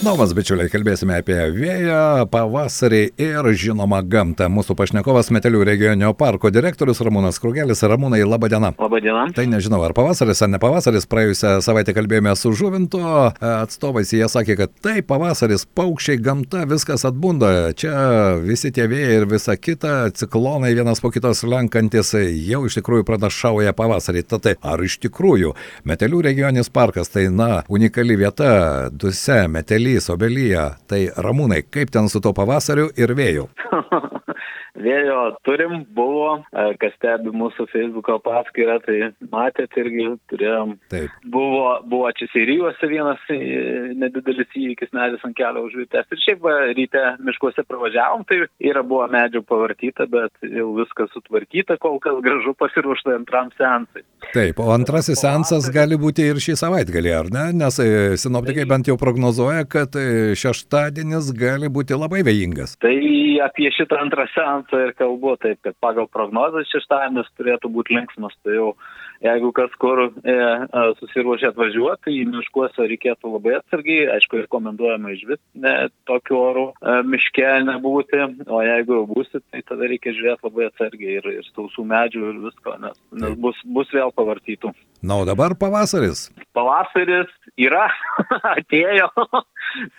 Domas, bičiuliai, kalbėsime apie vėją, pavasarį ir žinoma gamtą. Mūsų pašnekovas Metelių regioninio parko direktorius Ramūnas Krugelis. Ramūnai, laba diena. Labą dieną. Tai nežinau, ar pavasaris, ar ne pavasaris. Praėjusią savaitę kalbėjome su žuvinto atstovais. Jie sakė, kad tai pavasaris, paukščiai, gamta, viskas atbunda. Čia visi tie vėjai ir visa kita, ciklonai vienas po kitos lenkantis jau iš tikrųjų pranašauja pavasarį. Tad tai, ar iš tikrųjų Metelių regioninis parkas tai, na, unikali vieta, duse, Metelį obelis, obelyje. Tai ramūnai, kaip ten su to pavasariu ir vėju? Vėjo turim, buvo, e, kas stebi mūsų Facebook'o paskyrą, tai matėt irgi turėjom. Taip. Buvo, buvo čia Sirijuose vienas e, nedidelis įvykis, medis ant kelio užvitęs. Ir šiaip va, ryte miškuose pravažiavom, tai yra buvo medžių pavartyta, bet jau viskas sutvarkyta, kol kas gražu pasiruošta antram seansui. Taip, o antrasis seansas gali būti ir šį savaitgalį, ar ne? Nes e, sinoptikai bent jau prognozuoja, kad šeštadienis gali būti labai vėjingas. Tai apie šitą antrą seansą šventą ir kalbu, taip kad pagal prognozes šeštadienis turėtų būti linksmas, tai jau jeigu kas kur e, e susiruošė atvažiuoti, tai miškuose reikėtų labai atsargiai, aišku, rekomenduojama iš vis ne, tokiu oru e, miške nebūti, o jeigu jau būsit, tai tada reikia žiūrėti labai atsargiai ir, ir sausų medžių ir visko, nes, nes bus, bus vėl pavartytų. Na, o dabar pavasaris. Pavasaris yra, atėjo,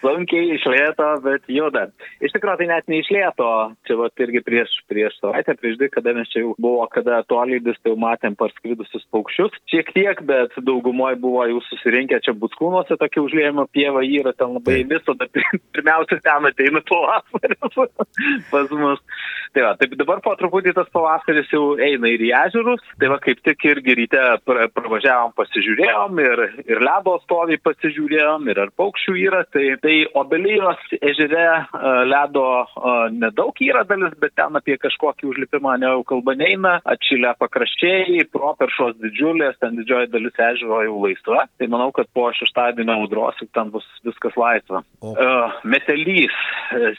sunkiai išlėto, bet juda. Iš tikrųjų, tai net neišlėto, čia va irgi prieš, prieš savaitę, prieš dvi, kada mes čia jau buvo, kada tolydis, tai jau matėm parskridusius paukščius. Šiek tiek, bet daugumoje buvo jau susirinkę čia Buskūnuose, tokia užlėjimo pieva yra ten labai visada. Pirmiausia, ten ateina pavasaris pas mus. Tai va, taip dabar po truputį tas pavasaris jau eina ir į ežerus. Tai va, kaip tik irgi ryte pravažiavom, pasižiūrėjom ir, ir ledo stovį pasižiūrėjom, ir ar paukščių yra. Tai, tai obelijos ežere ledo nedaug yra dalis, bet ten apie kažkokį užlipimą ne jau kalba neina. Atšilę pakraščiai, properšos didžiulės, ten didžioji dalis ežero jau laisva. Tai manau, kad po šeštadienio audros ten bus viskas laisva. O. Uh, metelys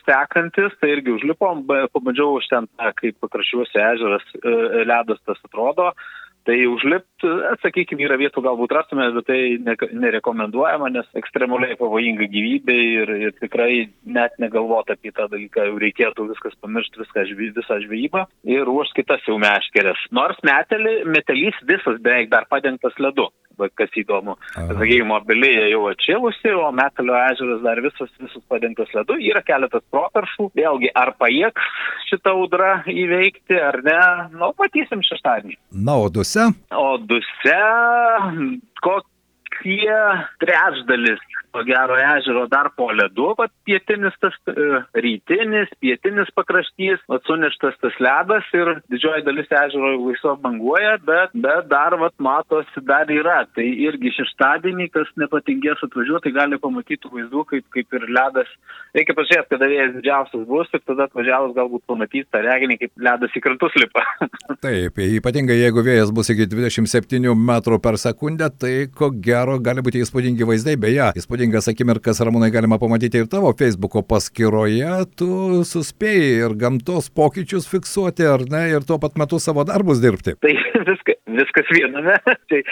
stekantis, tai irgi užlipom, pabandžiau už ten, kaip pakraščiuose ežeras e, ledas tas atrodo. Tai užlipti, sakykime, yra vietų galbūt rastume, bet tai ne, nerekomenduojama, nes ekstremaliai pavojinga gyvybė ir, ir tikrai net negalvoti apie tą dalyką, jau reikėtų viskas pamiršti, viską, visą žvejybą ir ruošti kitas jau meškerės. Nors metelį, metelys visas beveik dar padengtas ledu kas įdomu. Sakykime, obelėje jau atšilusi, o Metalio ežeras dar visas, visas padengtas ledu. Yra keletas properšų. Vėlgi, ar pajėgs šitą audrą įveikti, ar ne, nu, matysim šeštadienį. Na, o duse? O duse, kokie trečdalis ko gero ežero dar po ledu, vat pietinis tas e, rytinis, pietinis pakraštys, vat suneštas tas ledas ir didžioji dalis ežero laisvo banguoja, bet, bet dar vat matosi dar yra. Tai irgi šeštadienį, kas nepatingės atvažiuoti, gali pamatyti vaizdų, kaip, kaip ir ledas. Reikia pažiūrėti, kada vėjas didžiausias bus ir tada atvažiavus galbūt pamatyti tą reginį, kaip ledas į krantus lipa. Taip, ypatingai jeigu vėjas bus iki 27 m per sekundę, tai ko gero gali būti įspūdingi vaizdai, beje, įspūdingas akimirkas, Ramūnai, galima pamatyti ir tavo Facebook'o paskyroje. Tu suspėjai ir gamtos pokyčius fiksuoti, ar ne, ir tuo pat metu savo darbus dirbti. Tai viskas, viskas viename. tai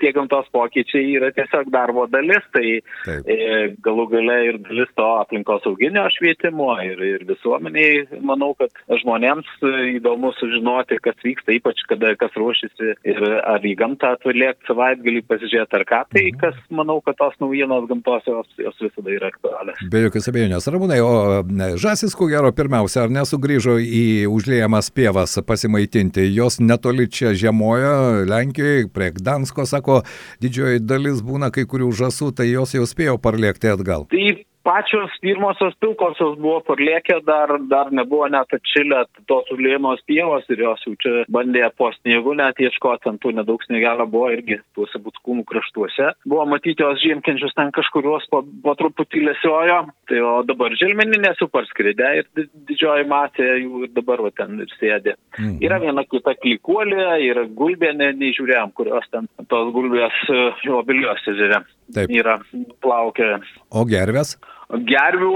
tie gamtos pokyčiai yra tiesiog darbo dalis, tai Taip. e, galų gale ir dalis to aplinkos auginio švietimo ir, ir visuomeniai, manau, kad žmonėms įdomu sužinoti, kas vyksta, ypač kada kas ruošiasi ir ar į gamtą atvalėk savaitgalį pasižiūrėti ar ką, tai mhm. kas, manau, kad tos naujienos gamtos jos, jos visada yra aktualios. Be jokios abejonės. Ramūnai, o žasis, ko gero, pirmiausia, ar nesugrįžo į užliejamas pievas pasimaitinti? Jos netoli čia žiemoja, Lenkijoje, prie Gdansko, sako, didžioji dalis būna kai kurių žasų, tai jos jau spėjo parlėkti atgal. Taip, pačios pirmosios pilkosios buvo parlėkę, dar, dar nebuvo net atšilę tos užlėjimos pievos ir jos jau čia bandė po sniegu net ieškoti, ant tų nedaug sniegelio buvo irgi tuose būtkūmų kraštuose. Buvo matyti jos žiemkenčius ten kažkurios po, po truputį lesiojo, tai o dabar želmeninės jau parskridė ir didžioji masė jų ir dabar va, ten ir sėdė. Mhm. Yra viena kita klikuolė, yra gulbė, ne, nežiūrėjom, kurios ten tos gulbės uh, obiliuose žiūrėjom. Taip. Yra plaukia. O gervės? gervių,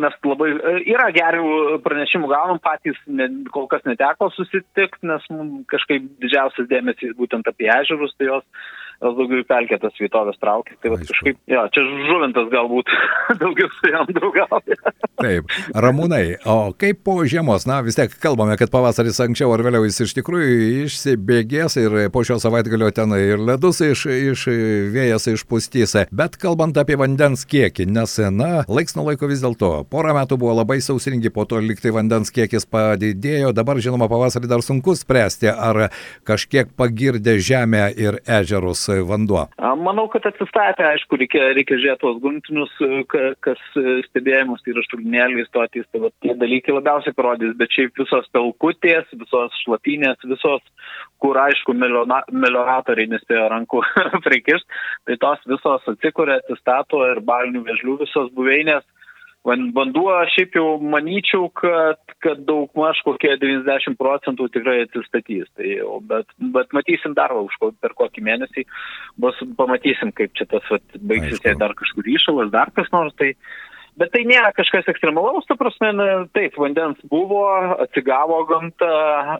mes labai, e, yra gervių pranešimų gaunam, patys ne, kol kas neteko susitikti, nes kažkaip didžiausias dėmesys būtent apie ežerus, tai jos daugiau į pelkėtas vietovės traukia. Tai va, kažkaip, jo, čia žuvintas galbūt daugiau su jam draugauja. Taip, ramūnai, o kaip po žiemos, na vis tiek kalbame, kad pavasaris anksčiau ar vėliau jis iš tikrųjų išsibėgės ir po šio savaitgalio ten ir ledus iš, iš vėjas išpustys. Bet kalbant apie vandens kiekį, nes, na, laiks nuo laiko vis dėlto, porą metų buvo labai sausringi, po to liktai vandens kiekis padidėjo, dabar žinoma pavasarį dar sunku spręsti, ar kažkiek pagirdė žemę ir ežerus vanduo? Manau, kad atsistatė, aišku, reikia, reikia žiūrėti tuos gruntinius, kas stebėjimus, tai yra štulinėliai, stotys, tai va, tie dalykai labiausiai parodys, bet šiaip visos pelkutės, visos šlapinės, visos, kur aišku, melioratoriai nespėjo rankų prikišti, tai tos visos atsikuria, atsistato ir balinių vežlių visos buveinės Vanduo šiaip jau manyčiau, kad, kad daug maž kokie 90 procentų tikrai atsistatys. Tai, bet, bet matysim dar už per kokį mėnesį, bus, pamatysim, kaip čia tas vat, baigsis, jei dar kažkur įšalas, dar kas nors. Tai, Bet tai nėra kažkas ekstremalaus, ta prasme, taip, vandens buvo, atsigavo gamta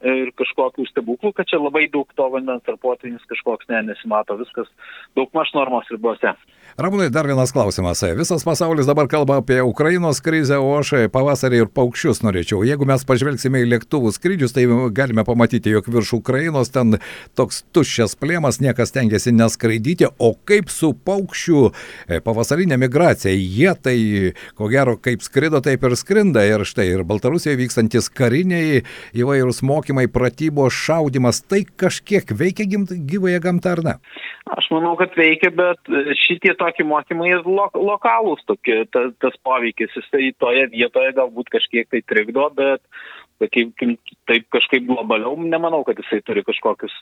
ir kažkokių stebuklų, kad čia labai daug to vandens ar potvinis kažkoks ne, nesimato, viskas daug maž normos ribose. Ramūnai, dar vienas klausimas. Visas pasaulis dabar kalba apie Ukrainos krizę, o aš pavasarį ir paukščius norėčiau. Jeigu mes pažvelgsime į lėktuvų skrydžius, tai galime pamatyti, jog virš Ukrainos ten toks tuščias plėmas, niekas tengiasi neskraidyti, o kaip su paukščių e, pavasarinė migracija. Jie tai, ko gero, kaip skrido, taip ir skrinda. Ir štai, ir Baltarusijoje vykstantis kariniai įvairūs mokymai, pratybos, šaudimas, tai kažkiek veikia gyvąją gamtą ar ne? Aš manau, kad veikia, bet šitie tokie mokymai lo, lokalūs, tokie, ta, tas poveikis, jisai toje vietoje galbūt kažkiek tai trikdo, bet sakykim, taip kažkaip globaliau, nemanau, kad jisai turi kažkokius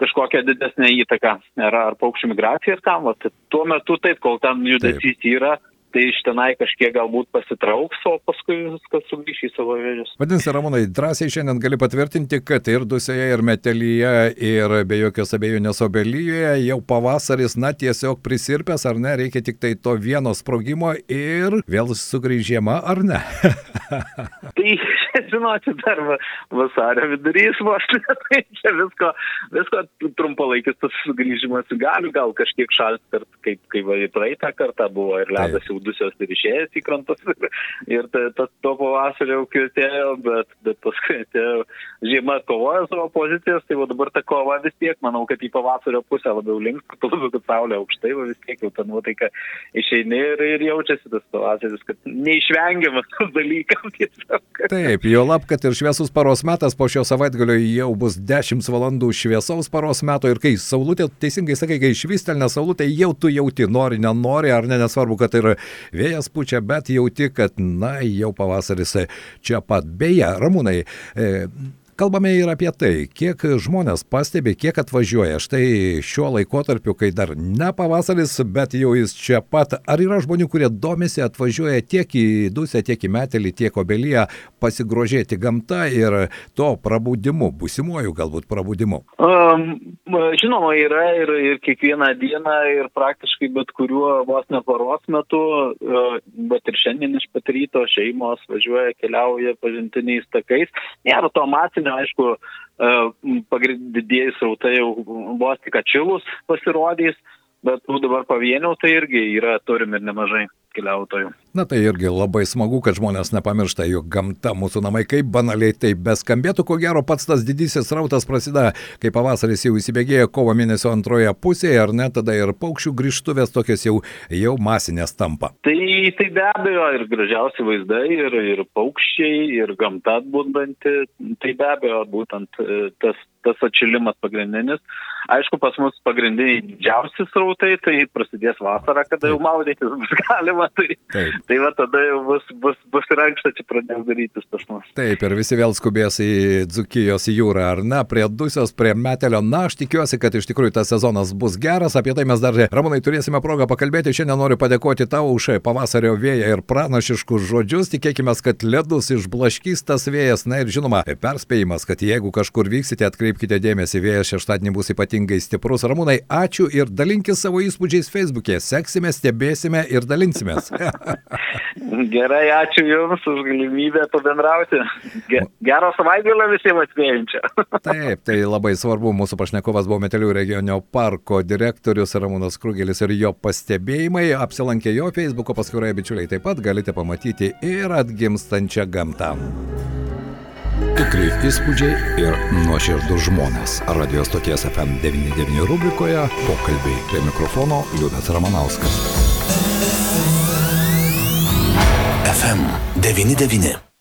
kažkokią didesnę įtaką ar, ar paukščių migraciją ir kam. Vat, tuo metu taip, kol ten judesys yra, tai iš tenai kažkiek galbūt pasitrauks, o paskui viskas sugrįš į savo vėžius. Vadinasi, Ramūnai, drąsiai šiandien gali patvirtinti, kad ir Dusėje, ir Metelyje, ir be jokios abejonės obelyje jau pavasaris, na, tiesiog prisirpęs, ar ne, reikia tik tai to vieno sprogimo ir vėl sugrįžiema, ar ne? tai, žinoti, dar vasario vidurys vos, tai čia visko, visko trumpalaikis tas sugrįžimas gali, gal kažkiek šalti, kaip, kaip praeitą kartą buvo ir ledas jau dusios ir išėjęs į krantus. ir ta, ta, to pavasario jau kvitėjo, bet, bet paskui atėjo žiema kovoja savo pozicijas, tai dabar ta kova vis tiek, manau, kad į pavasario pusę labiau links, labiau, kad saulė aukštai, va vis tiek jau ta nuotaika išeini ir, ir jaučiasi tas pavasaris, kad neišvengiamas tas dalykas tiesiog. Taip, jo lab, kad ir šviesus paros metas po šio savaitgalio jau bus 10 valandų šviesaus paros meto ir kai saulutė, teisingai sakai, kai išvystelnė saulutė, jau tu jauti, nori, nenori, ar ne, nesvarbu, kad ir vėjas pučia, bet jauti, kad, na, jau pavasaris čia pat. Beje, Ramūnai, e, Kalbame ir apie tai, kiek žmonės pastebi, kiek atvažiuoja. Štai šiuo laikotarpiu, kai dar ne pavasaris, bet jau jis čia pat. Ar yra žmonių, kurie domisi, atvažiuoja tiek į Dusę, tiek į Metelį, tiek Obelyje pasigrožėti gamta ir to prabudimu, busimuoju galbūt prabudimu? Um, žinoma, yra ir, ir kiekvieną dieną ir praktiškai bet kuriuo vos ne paros metu, uh, bet ir šiandien iš pat ryto šeimos važiuoja, keliauja pažintiniais takais. Nėra to masinio rudenį, aišku, e, pagrindiniai srautai jau vos tik atšilus pasirodys, bet tų dabar pavienių tai irgi yra turim ir nemažai keliautojų. Na tai irgi labai smagu, kad žmonės nepamiršta, jog gamta mūsų namai, kaip banaliai tai beskambėtų, ko gero pats tas didysis rautas prasideda, kai pavasaris jau įsibėgėja kovo mėnesio antroje pusėje, ar ne, tada ir paukščių grįžtuvės tokios jau, jau masinės tampa. Tai, tai be abejo ir gražiausi vaizdai, ir, ir paukščiai, ir gamta atbundanti, tai be abejo būtent e, tas, tas atšilimas pagrindinis. Aišku, pas mus pagrindiniai didžiausi srautai, tai prasidės vasarą, kada jau maudytis bus galima, tai, Taip. Tai va tada jau bus, bus, bus ir ankšta čia pradės darytis pas mus. Taip, ir visi vėl skubės į Dzukijos jūrą, ar ne, prie Dusios, prie Metelio. Na, aš tikiuosi, kad iš tikrųjų tas sezonas bus geras, apie tai mes dar, Ramūnai, turėsime progą pakalbėti. Šiandien noriu padėkoti tau už pavasario vėją ir pranašiškus žodžius. Tikėkime, kad ledus išblaškys tas vėjas. Na ir žinoma, perspėjimas, kad jeigu kažkur vyksite, atkreipkite dėmesį, vėjas šeštadienį bus ypatingai stiprus. Ramūnai, ačiū ir dalinkis savo įspūdžiais Facebook'e. Seksime, stebėsime ir dalinsimės. Gerai, ačiū Jums už galimybę pabendrauti. Gero savaitgalio visiems atspėjančio. Taip, tai labai svarbu. Mūsų pašnekovas buvo Metelių regioninio parko direktorius Ramūnas Krugelis ir jo pastebėjimai. Apsilankę jo Facebook'o paskyroje bičiuliai taip pat galite pamatyti ir atgimstančią gamtą. Tikrai įspūdžiai ir nuoširdus žmonės. Radio stoties FM99 rubrikoje pokalbiai prie mikrofono Liudas Ramanauskas. FM 99.